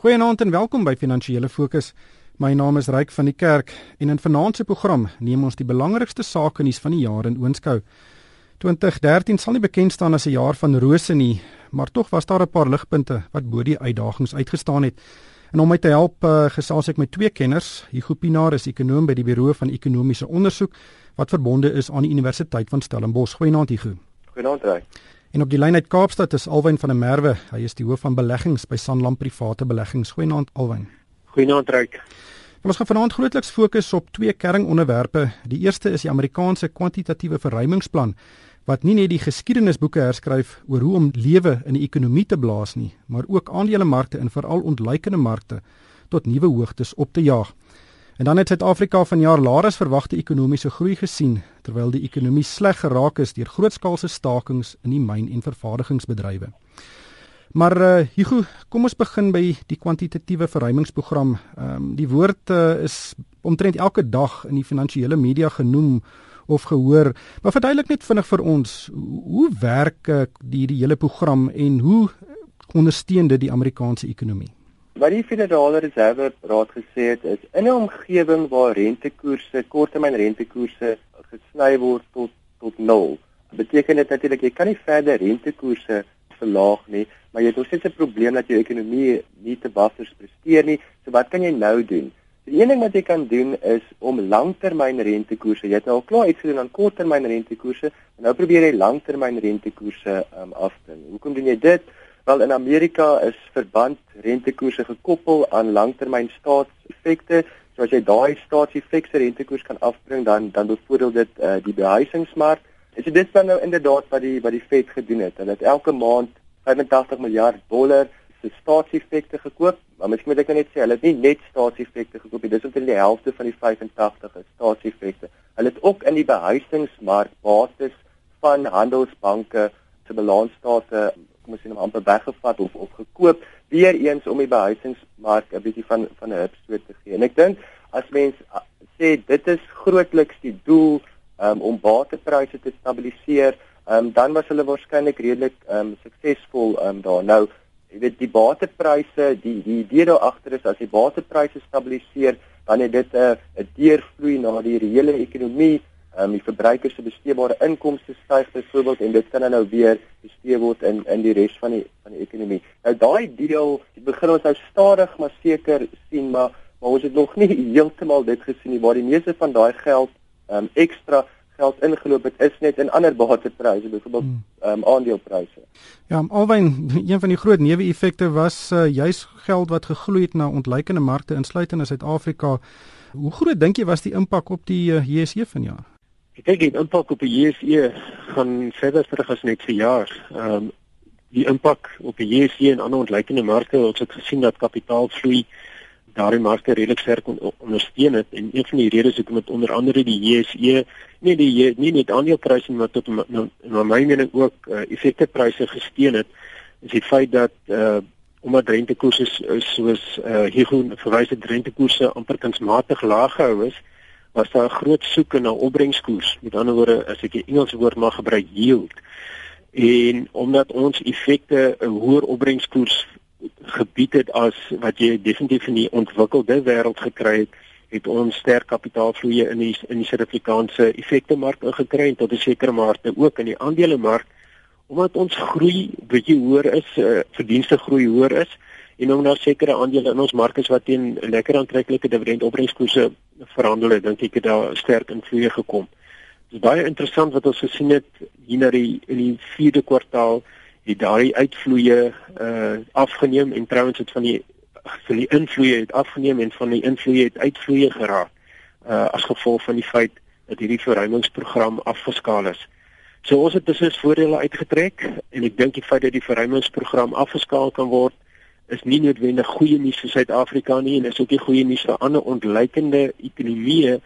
Goeienaand en welkom by Finansiële Fokus. My naam is Ryk van die Kerk en in vanaand se program neem ons die belangrikste sake nuus van die jaar in oënskou. 2013 sal nie bekend staan as 'n jaar van rose nie, maar tog was daar 'n paar ligpunte wat bo die uitdagings uitgestaan het. En om my te help, uh, gesels ek met twee kenners. Hugo Pinaar is ekonom by die Buro van Ekonomiese Onderzoek wat verbonde is aan die Universiteit van Stellenbosch. Goeienaand Hugo. Goeienaand Ryk. En op die lyn uit Kaapstad is Alwyn van der Merwe. Hy is die hoof van beleggings by Sanlam Private Beleggings. Goeienaand Alwyn. Goeienaand Ryk. Ons gaan vanaand grootliks fokus op twee kernonderwerpe. Die eerste is die Amerikaanse kwantitatiewe verruimingsplan wat nie net die geskiedenisboeke herskryf oor hoe om lewe in die ekonomie te blaas nie, maar ook aandelemarkte en veral ontleikende markte tot nuwe hoogtes op te jaag. En dan het Suid-Afrika vanjaar laer as verwagte ekonomiese groei gesien terwyl die ekonomie sleg geraak is deur grootskaalse stakings in die myn- en vervaardigingsbedrywe. Maar uh, Hugo, kom ons begin by die kwantitatiewe verruimingsprogram. Ehm um, die woord uh, is omtrent elke dag in die finansiële media genoem of gehoor. Maar verduidelik net vinnig vir ons, hoe werk uh, die die hele program en hoe ondersteun dit die Amerikaanse ekonomie? Wat die Federale Reserve Raad gesê het is in 'n omgewing waar rentekoerse, korttermyn rentekoerse gesny word tot tot 0. Beteken dit natuurlik jy kan nie verder rentekoerse verlaag nie, maar jy het nog steeds 'n probleem dat jou ekonomie nie te buffers presteer nie. So wat kan jy nou doen? Die een ding wat jy kan doen is om langtermyn rentekoerse. Jy het nou al klaar iets gedoen aan korttermyn rentekoerse, en nou probeer jy langtermyn rentekoerse um, afding. Hoekom doen jy dit? Wel in Amerika is verband rentekoerse gekoppel aan langtermyn staatseffekte. So as jy daai staatseffekte rentekoers kan afbring dan dan bevoordeel dit uh, die behuisingsmark. Is dit dan nou inderdaad wat die wat die Fed gedoen het? Hulle het elke maand 85 miljard dollar se staatseffekte gekoop. Maar miskien moet ek net sê hulle het nie net staatseffekte gekoop nie. Dis omtrent die helfte van die 85 is staatseffekte. Hulle het ook in die behuisingsmark bates van handelsbanke se balansstate kom ons sê nou amper weggevat of of gekoop weer eens om die behuisingsmark 'n bietjie van van 'n hupstoot te gee. En ek dink as mens sê dit is grootliks die doel um, om batepryse te stabiliseer, um, dan was hulle waarskynlik redelik um, suksesvol um, daar. Nou, jy weet die batepryse, die die idee daar agter is as die batepryse stabiliseer, dan het dit 'n 'n deurvloei na die reële ekonomie um, die verbruikers se besteedbare inkomste styg byvoorbeeld en dit kan nou weer bestee word in in die res van die van die ekonomie. Nou daai deel begin ons nou stadig maar seker sien maar maar ons het nog nie heeltemal dit gesien nie waar die meeste van daai geld um, ekstra geld ingeloop het is net in ander batepryse byvoorbeeld hmm. um, aandelepryse. Ja, alwen een van die groot neeweffekte was uh, juis geld wat gegloei het na ontleikende markte insluitend in Suid-Afrika. Hoe groot dink jy was die impak op die uh, JSE vanjaar? Dink die impak op die JSE gaan verder terug as net vir jaar. Ehm um, die impak op die JSE en ander ontleikende markte, ons het gesien dat kapitaalvloei daardie markte redelik sterk on ondersteun het en een van die redes hoekom dit onder andere die JSE nie die nie net aandelepryse maar tot na my mening ook uh, effektepryse gesteun het, is die feit dat uh omdat rentekoerse soos uh, groen verwys het rentekoerse amper kunsmatig laag gehou is, was daar 'n groot soeke na opbrengskoers. Met ander woorde, as ek die Engelse woord mag gebruik, yield. En omdat ons effekte 'n hoër opbrengskoers gebied het as wat jy definitief in die ontwikkelde wêreld gekry het, het ons sterk kapitaalvloeie in die in die Suid-Afrikaanse effekte mark ingekry en tot 'n sekere mate ook in die aandelemark omdat ons groei bietjie hoër is, uh, verdienste groei hoër is en om nou sekere aandele in ons markte wat teen lekker aantreklike dividendopbrengskoerse verhandel het, dink ek het daar sterk invloed gekom. Dit is baie interessant wat ons gesien het hier na die in die 4de kwartaal het daai uitvloeye uh afgeneem en trouens het van die van die invloeye het afgeneem en van die invloeye het uitvloeye geraak uh as gevolg van die feit dat hierdie verruimingsprogram afgeskaal is. So ons het dus voordele uitgetrek en ek dink die feit dat die verruimingsprogram afgeskaal kan word is nie noodwendig goeie nuus vir Suid-Afrika nie en is ook nie goeie nuus vir ander ontleikende ekonomieë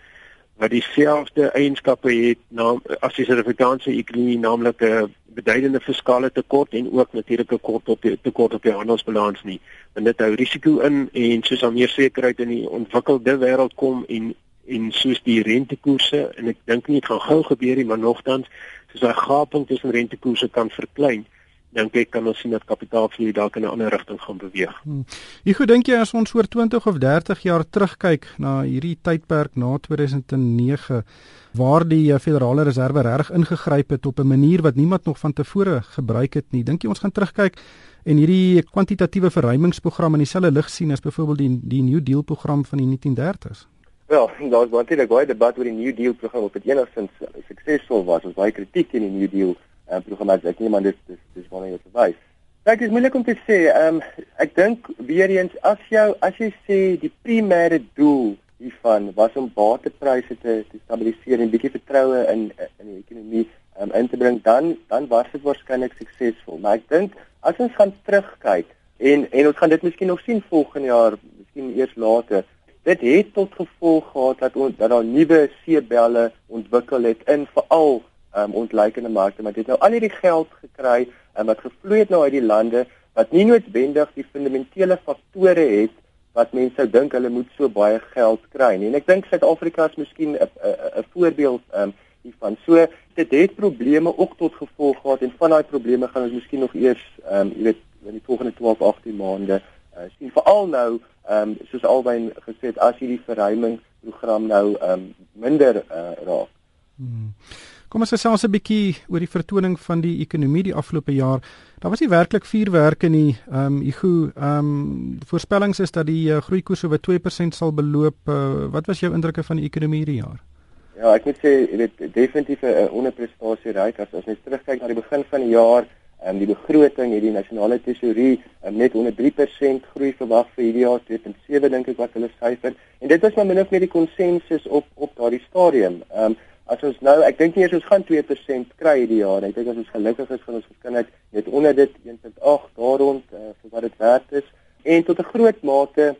wat dieselfde eienskappe het na as die Suid-Afrikaanse ekonomie naamlik 'n beduidende fiskale tekort en ook natuurlik 'n kort op die tekort op die handelsbalans nie. Want dit hou risiko in en soos al meer sekerheid in die ontwikkelde wêreld kom en en soos die rentekoerse en ek dink nie dit gaan gou gebeur nie maar nogtans soos daai gaping tussen rentekoerse kan verklein dink ek kan ons sien dat kapitaalvloei dalk in 'n ander rigting gaan beweeg. Hmm. Ek hmm. dink jy as ons oor 20 of 30 jaar terugkyk na hierdie tydperk na 2009 waar die eh, Federale Reserve reg ingegryp het op 'n manier wat niemand nog van tevore gebruik het nie. Dink jy ons gaan terugkyk en hierdie kwantitatiewe verruimingsprogram in dieselfde lig sien as byvoorbeeld die die New Deal program van die 1930s? Wel, daar's baie baie debat oor die New Deal program of dit enigstens suksesvol was. Ons baie kritiek in die New Deal uh, program as ek nie maar dit dis dis wanneer jy verwys. Dit is moeilik om te sê. Ehm um, ek dink weer eens as jou as jy sê die primêre doel hiervan was om batepryse te, te stabiliseer en bietjie vertroue in in die ekonomie um, in te bring, dan dan was dit waarskynlik suksesvol. Maar ek dink as ons gaan terugkyk en en ons gaan dit miskien nog sien volgende jaar, miskien eers later. Dit het tot gevolg gehad dat ons dat daar nuwe seebelle ontwikkel het in veral um, ontleikende markte, maar dit het nou al hierdie geld gekry en wat gevloei het nou uit die lande wat nie noodwendig die fundamentele faktore het wat mense sou dink hulle moet so baie geld kry nie. En ek dink Suid-Afrika is miskien 'n voorbeeld um, hiervan. So dit het probleme ook tot gevolg gehad en van daai probleme gaan ons miskien nog eers um, jy weet in die volgende 12, 18 maande uh, sien. Veral nou ehm um, soos albei gesê het as hierdie verruiming program nou ehm um, minder uh, raak. Hmm. Kom ons gesels 'n bietjie oor die vertoning van die ekonomie die afgelope jaar. Daar was nie werklik vuurwerke nie. Ehm um, Igu, ehm um, voorspellings is dat die uh, groeikoers oor 2% sal beloop. Uh, wat was jou indrukke van die ekonomie hierdie jaar? Ja, ek moet sê dit definitief 'n onderprestasie ryk as as mens terugkyk na die begin van die jaar. Ehm um, die begroting het die nasionale tesourie um, net onder 3% groei verwag vir hierdie jaar 2.7 dink ek wat hulle syfer. En dit was maar min of meer die konsensus op op daardie stadium. Ehm um, as ons nou ek dink nie eens ons gaan 2% kry hierdie jaar. Ek dink as ons gelukkig is gaan ons geskyn het onder dit 1.8 daar rond uh, vir wat dit werd is en tot 'n groot mate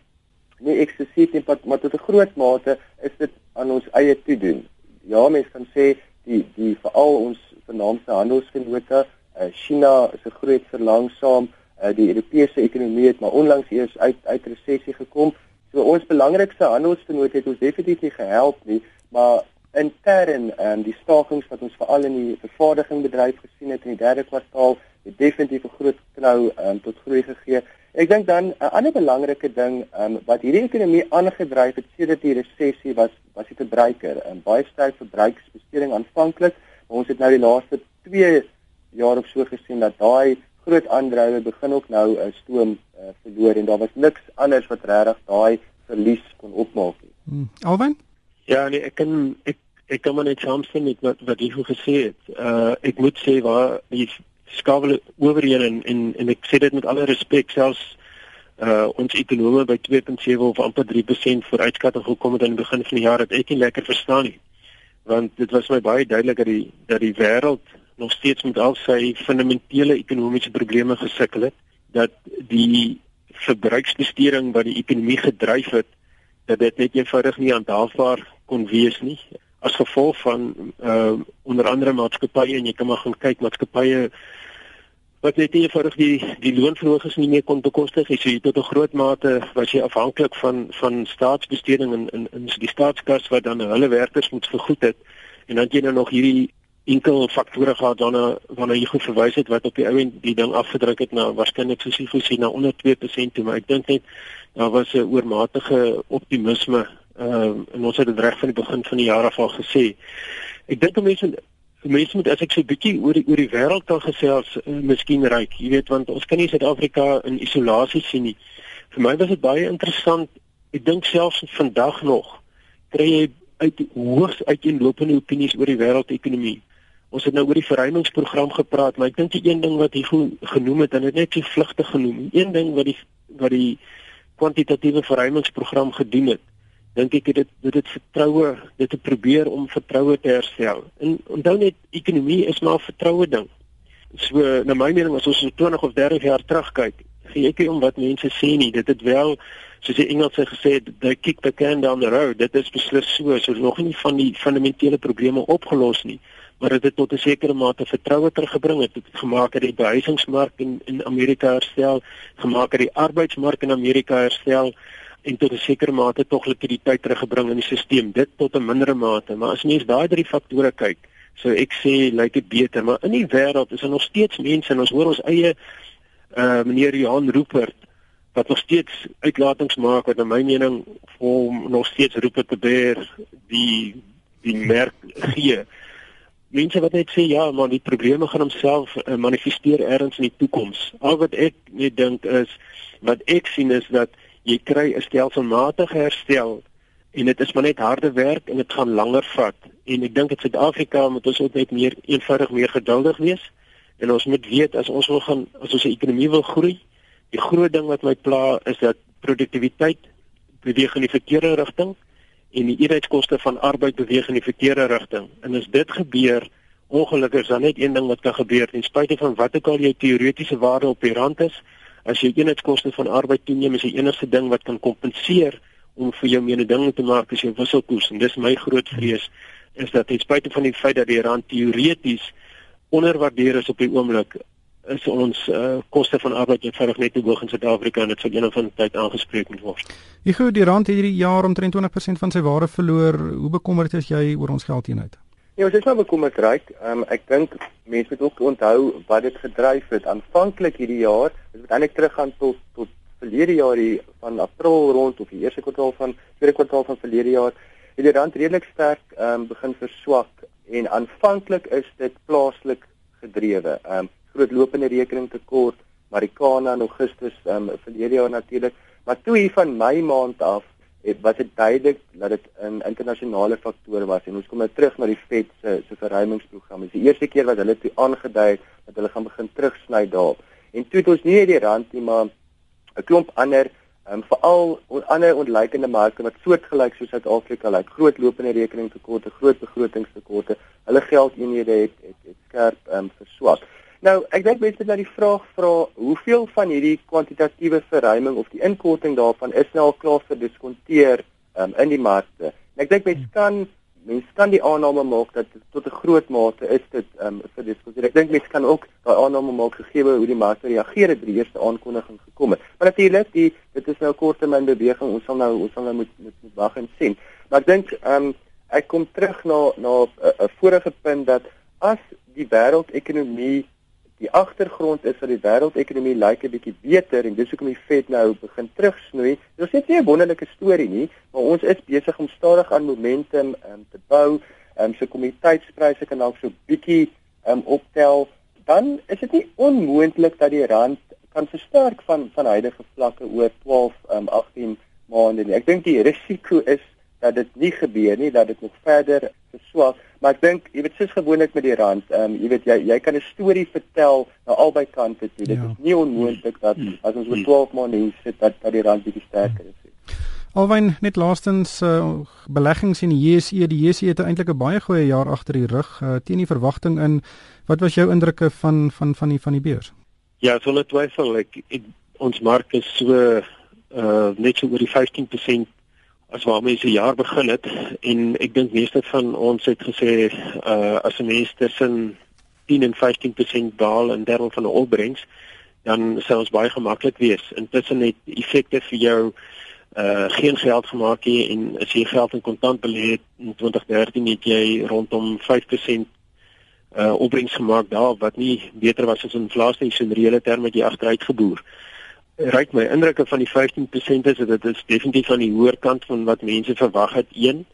nie eksklusief nie maar tot 'n groot mate is dit aan ons eie toe doen. Ja, mense kan sê die die veral ons vernaamste handelsvennote, uh, China is 'n groot verlangsaam, uh, die Europese ekonomie het maar onlangs eers uit uit resessie gekom. So ons belangrikste handelsvennote het ons definitief nie gehelp nie, maar intern ehm um, die stakings wat ons veral in die vervaardigingbedryf gesien het in die derde kwartaal het definitief 'n groot knou ehm um, tot groei gegee. Ek dink dan 'n ander belangrike ding ehm um, wat hierdie ekonomie aangedryf het sedert die resessie was was die verbruiker. Ehm um, baie sterk verbruiksbesteding aanvanklik, maar ons het nou die laaste 2 jaar of so gesien dat daai groot aandrywe begin ook nou 'n uh, stoom uh, verloor en daar was niks anders wat regtig daai verlies kon opmaak nie. Hmm. Alwen? Ja, nee, ek kan ek ek kan maar net saamstem met wat wat jy gesê het. Uh ek moet sê waar die skawel oorheen en, en en ek sê dit met alle respek selfs uh ons ekonome by 2.7 of amper 3% vooruitskatting gekom het aan die begin van die jaar het ek nie lekker verstaan nie. Want dit was my baie duidelik dat die dat die wêreld nog steeds met al sy fundamentele ekonomiese probleme gesukkel het, dat die verbruiksbesteding wat die ekonomie gedryf het, dat dit net eenvoudig nie aandaafbaar kon wees nie as gevolg van uh onder andere maatskappye en jy kan maar gaan kyk maatskappye wat net vir die die loonverhogings nie meer kon bekostig nie. So jy tot 'n groot mate was jy afhanklik van van staatsbesteding in in in die staatskas wat dan hulle werkers moet vergoed het. En dan jy nou nog hierdie enkel faktore gehad daarna waarna jy verwys het wat op die ou end die ding afgedruk het na waarskynlik soos jy gesien na onder 2% toe, maar ek dink net daar was 'n oormatige optimisme Ehm uh, en ons het dit reg van die begin van die jaar af al gesê. Ek dink mense mense moet as ek so 'n bietjie oor die oor die wêreld kan gesels, uh, miskien ryk, jy weet want ons kan nie Suid-Afrika in isolasie sien nie. Vir my was dit baie interessant. Ek dink selfs vandag nog kry jy uit hoogs uiteenlopende opinies oor die wêreldekonomie. Ons het nou oor die verruimingsprogram gepraat, maar ek dink die een ding wat hier genoem het en dit net so vlugtig genoem, een ding wat die wat die kwantitatiewe verruimingsprogram gedoen het dink ek dit dit het vertroue dit te probeer om vertroue te herstel. En onthou net ekonomie is maar 'n vertroue ding. So na my mening as ons so 20 of 30 jaar terugkyk, gee ek nie om wat mense sê nie. Dit het wel soos die Engelse gesê het, they kick the can down the road. Dit is beslis so, so nog nie van die fundamentele probleme opgelos nie, maar dit het tot 'n sekere mate vertroue teruggebring. Dit het gemaak dat die behuisingsmark in in Amerika herstel, gemaak dat die arbeidsmark in Amerika herstel en tot 'n sekere mate tog likwiditet teruggebring in die stelsel dit tot 'n mindere mate maar as mens daai drie faktore kyk So ek sê lyk dit beter, maar in die wêreld is daar nog steeds mense en ons hoor ons eie uh meneer Johan Rupert wat nog steeds uitlatings maak wat in my mening hom nog steeds roep te beer die die merk gee. Mense wat net sê ja, maar die probleme gaan homself uh, manifesteer elders in die toekoms. Al wat ek net dink is wat ek sien is dat jy kry 'n stelselmatige herstel en dit is maar net harde werk en dit gaan langer vat. En ek dink in Suid-Afrika moet ons net meer eenvoudig meer geduldig wees en ons moet weet as ons wil gaan as ons 'n ekonomie wil groei, Die groot ding wat my pla is dat produktiwiteit beweeg in die verkeerde rigting en die eenheidskoste van arbeid beweeg in die verkeerde rigting. En as dit gebeur, ongelukkig is daar net een ding wat kan gebeur ten spyte van wat ook al jou teoretiese waarde op die rand is, as jou eenheidskoste van arbeid toeneem, is die enigste ding wat kan kompenseer om vir jou mededinging te maak as jou wisselkoers en dis my groot vrees is dat ten spyte van die feit dat die rand teoreties onderwaardeer is op die oomblik is ons uh, koste van arbeid eenvoudig net te hoog in Suid-Afrika en dit sal eendag van tyd aangespreek moet word. Die goed die rand het hierdie jaar omtrent 20% van sy waarde verloor. Hoe bekommerd is jy oor ons geldeenheid? Ja, ons is nou bekommerd raak. Um, ek dink mense moet ook onthou wat dit gedryf het. Aanvanklik hierdie jaar, dit moet eintlik teruggaan tot tot verlede jaar hier van April rond of die eerste kwartaal van tweede kwartaal van verlede jaar, het die rand redelik sterk um, begin verswak en aanvanklik is dit plaaslik gedrewe. Ehm um, groot lopende rekening tekort, Marikana in Augustus um, verlede jaar natuurlik, maar toe hier van Mei maand af het was dit duidelik dat dit 'n internasionale faktor was en ons kom nou terug na die Fed se se verruimingsprogram. Dit is die eerste keer wat hulle toe aangedui dat hulle gaan begin terugsny daar. En toe het ons nie die rand nie, maar 'n klomp ander ehm um, veral ander onlykende marke wat soortgelyk soos Suid-Afrika lyk, like, groot lopende rekeningtekorte, groot begrotingstekorte, hulle geldeenhede het het, het skerp ehm um, verswak. Nou, ek dink mense moet nou die vraag vra, hoeveel van hierdie kwantitatiewe verruiming of die inkorting daarvan is nou al klaar gediskonteer um, in die markte? Ek dink mense kan mense kan die aanname maak dat tot 'n groot mate is dit um, vir diskonteer. Ek dink mense kan ook daai aanname maak gegee hoe die markte reageer het by die eerste aankondiging gekom het. Maar natuurlik, die dit is nou 'n korttermyn beweging. Ons sal nou ons sal nou moet moet, moet wag en sien. Maar ek dink ehm um, ek kom terug na na 'n vorige punt dat as die wêreldekonomie die agtergrond is dat die wêreldekonomie lyk 'n bietjie beter en dis hoekom die Fed nou begin terugsnoei. Dit is net nie 'n wonderlike storie nie, maar ons is besig om stadig aan momentum um, te bou. Ehm um, so kommoditeitspryse kan dalk so bietjie ehm um, optel. Dan is dit nie onmoontlik dat die rand kan versterk van van huidige vlakke oor 12 ehm um, 18 maande nie. Ek dink die risiko is dat dit nie gebeur nie, dat dit nog verder verswak. Maar ek dink, jy weet, soos gewoonlik met die rand, ehm um, jy weet jy jy kan 'n storie vertel na albei kante toe. Dit ja. is nie onmoontlik dat hmm. as ons oor 12 maande hier sit dat dat die rand bietjie sterker is. Alwyn net laastens uh, beleggings in die JSE, die JSE het eintlik 'n baie goeie jaar agter die rug uh, teen die verwagting in. Wat was jou indrukke van van van die van die beurs? Ja, sonder twyfel, ek, ek ons mark is so uh net so oor die 15% as waarmee se jaar begin het en ek dink meeste van ons het gesê uh as 'n mens tussen 10 en 15% daal in terme van 'n opbrengs dan sou ons baie gemaklik wees. Intussen het effekte vir jou uh geen geld gemaak nie en as jy geld in kontant belê het in 2013 het jy rondom 5% uh opbrengs gemaak daar wat nie beter was as inflasie in reële terme het jy agteruit geboer. Uh ryk my indrukke van die 15% is dit is definitief aan die hoër kant van wat mense verwag het. Een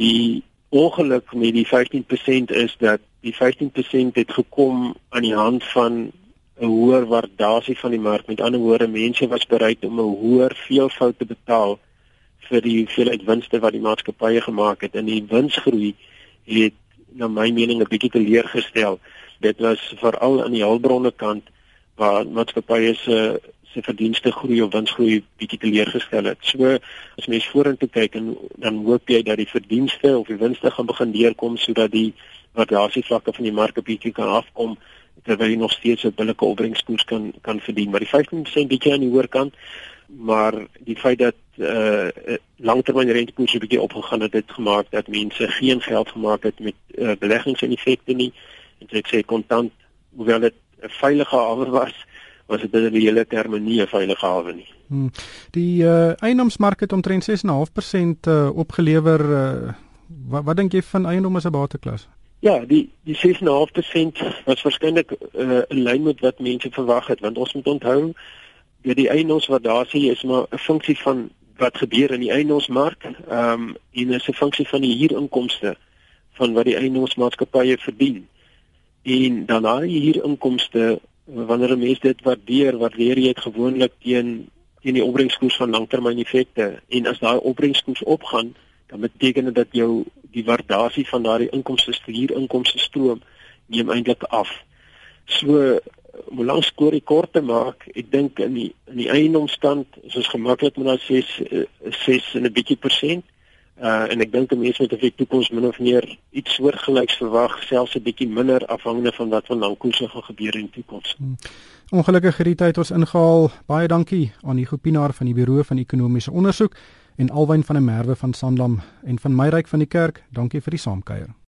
die ongeluk met die 15% is dat die 15% het gekom aan die hand van 'n hoër waardasie van die mark. Met ander woorde, mense was bereid om 'n hoër veelvoud te betaal vir die hoeveelheid winste wat die maatskappye gemaak het. En die winsgroei het na my mening 'n bietjie teleurgestel. Dit was veral aan die hulpbronne kant waar maatskappye se se verdienste groei of winsgroei bietjie teleurgestel het. So as mens vorentoe kyk en dan hoop jy dat die verdienste of die winste gaan begin deurkom sodat die variasievlakke van die mark bietjie kan afkom terwyl jy nog steeds 'n billike opbrengskoers kan kan verdien. Maar die 15% bietjie aan die hoër kant maar die feit dat uh langtermyn rentekoerse bietjie opgegaan het, het gemaak dat mense geen geld gemaak het met uh, beleggings en effekte nie. En ek sê kontant, hoewel dit 'n veilige hawe was, was dit in die hele terme nie 'n veilige hawe nie. Hmm. Die uh, eiendomsmark het omtrent 6.5% uh, opgelewer. Uh, wat wat dink jy van eiendom as 'n bateklas? Ja, die die 6.5% was waarskynlik uh, in lyn met wat mense verwag het want ons moet onthou dat die eiendomswaardasie is maar 'n funksie van wat gebeur in die eiendomsmark. Ehm um, en is 'n funksie van die huurinkomste van wat die eiendomsmaatskappye verdien. En dan daai huurinkomste wanneer 'n mens dit waardeer, waardeer jy dit gewoonlik teen teen die opbrengskoers van langtermyneffekte en as daai opbrengskoers opgaan, dan beteken dit dat jou die waardasie van daardie inkomste huurinkomste stroom neem eintlik af. So om langs skoor rekord te maak, ek dink in die in die eiendomsstand is ons gemaklik met daai 6 6 en 'n bietjie persent. Uh en ek dink 'n mens moet of die toekoms min of meer iets soortgelyks verwag, selfs 'n bietjie minder afhangende van wat van langkoerse gaan gebeur in die toekoms. Hmm. Ongelukkig het die tyd ons ingehaal. Baie dankie aan die Gopinaar van die Buro van Ekonomiese Onderzoek en Alwyn van der Merwe van Sanlam en van Meyryk van die Kerk. Dankie vir die saamkuier.